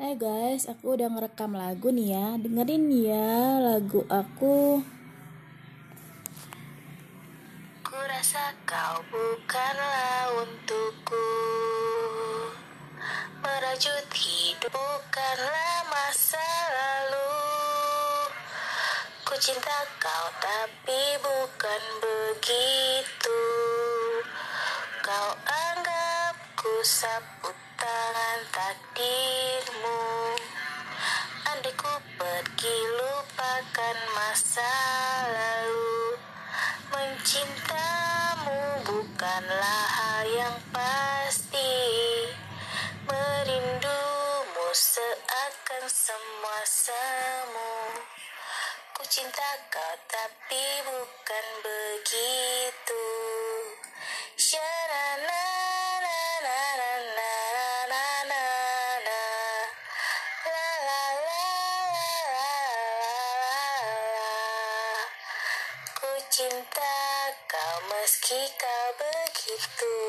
Hai guys, aku udah ngerekam lagu nih ya. Dengerin ya lagu aku. Ku rasa kau bukanlah untukku Merajut hidup bukanlah masa lalu Ku cinta kau tapi bukan begitu Kau anggapku sapu tangan takdirmu pergi lupakan masa lalu. Mencintamu bukanlah hal yang pasti. Merindumu seakan semua semu. Ku cinta kau tapi bukan begitu. Syanana cinta kau meski kau begitu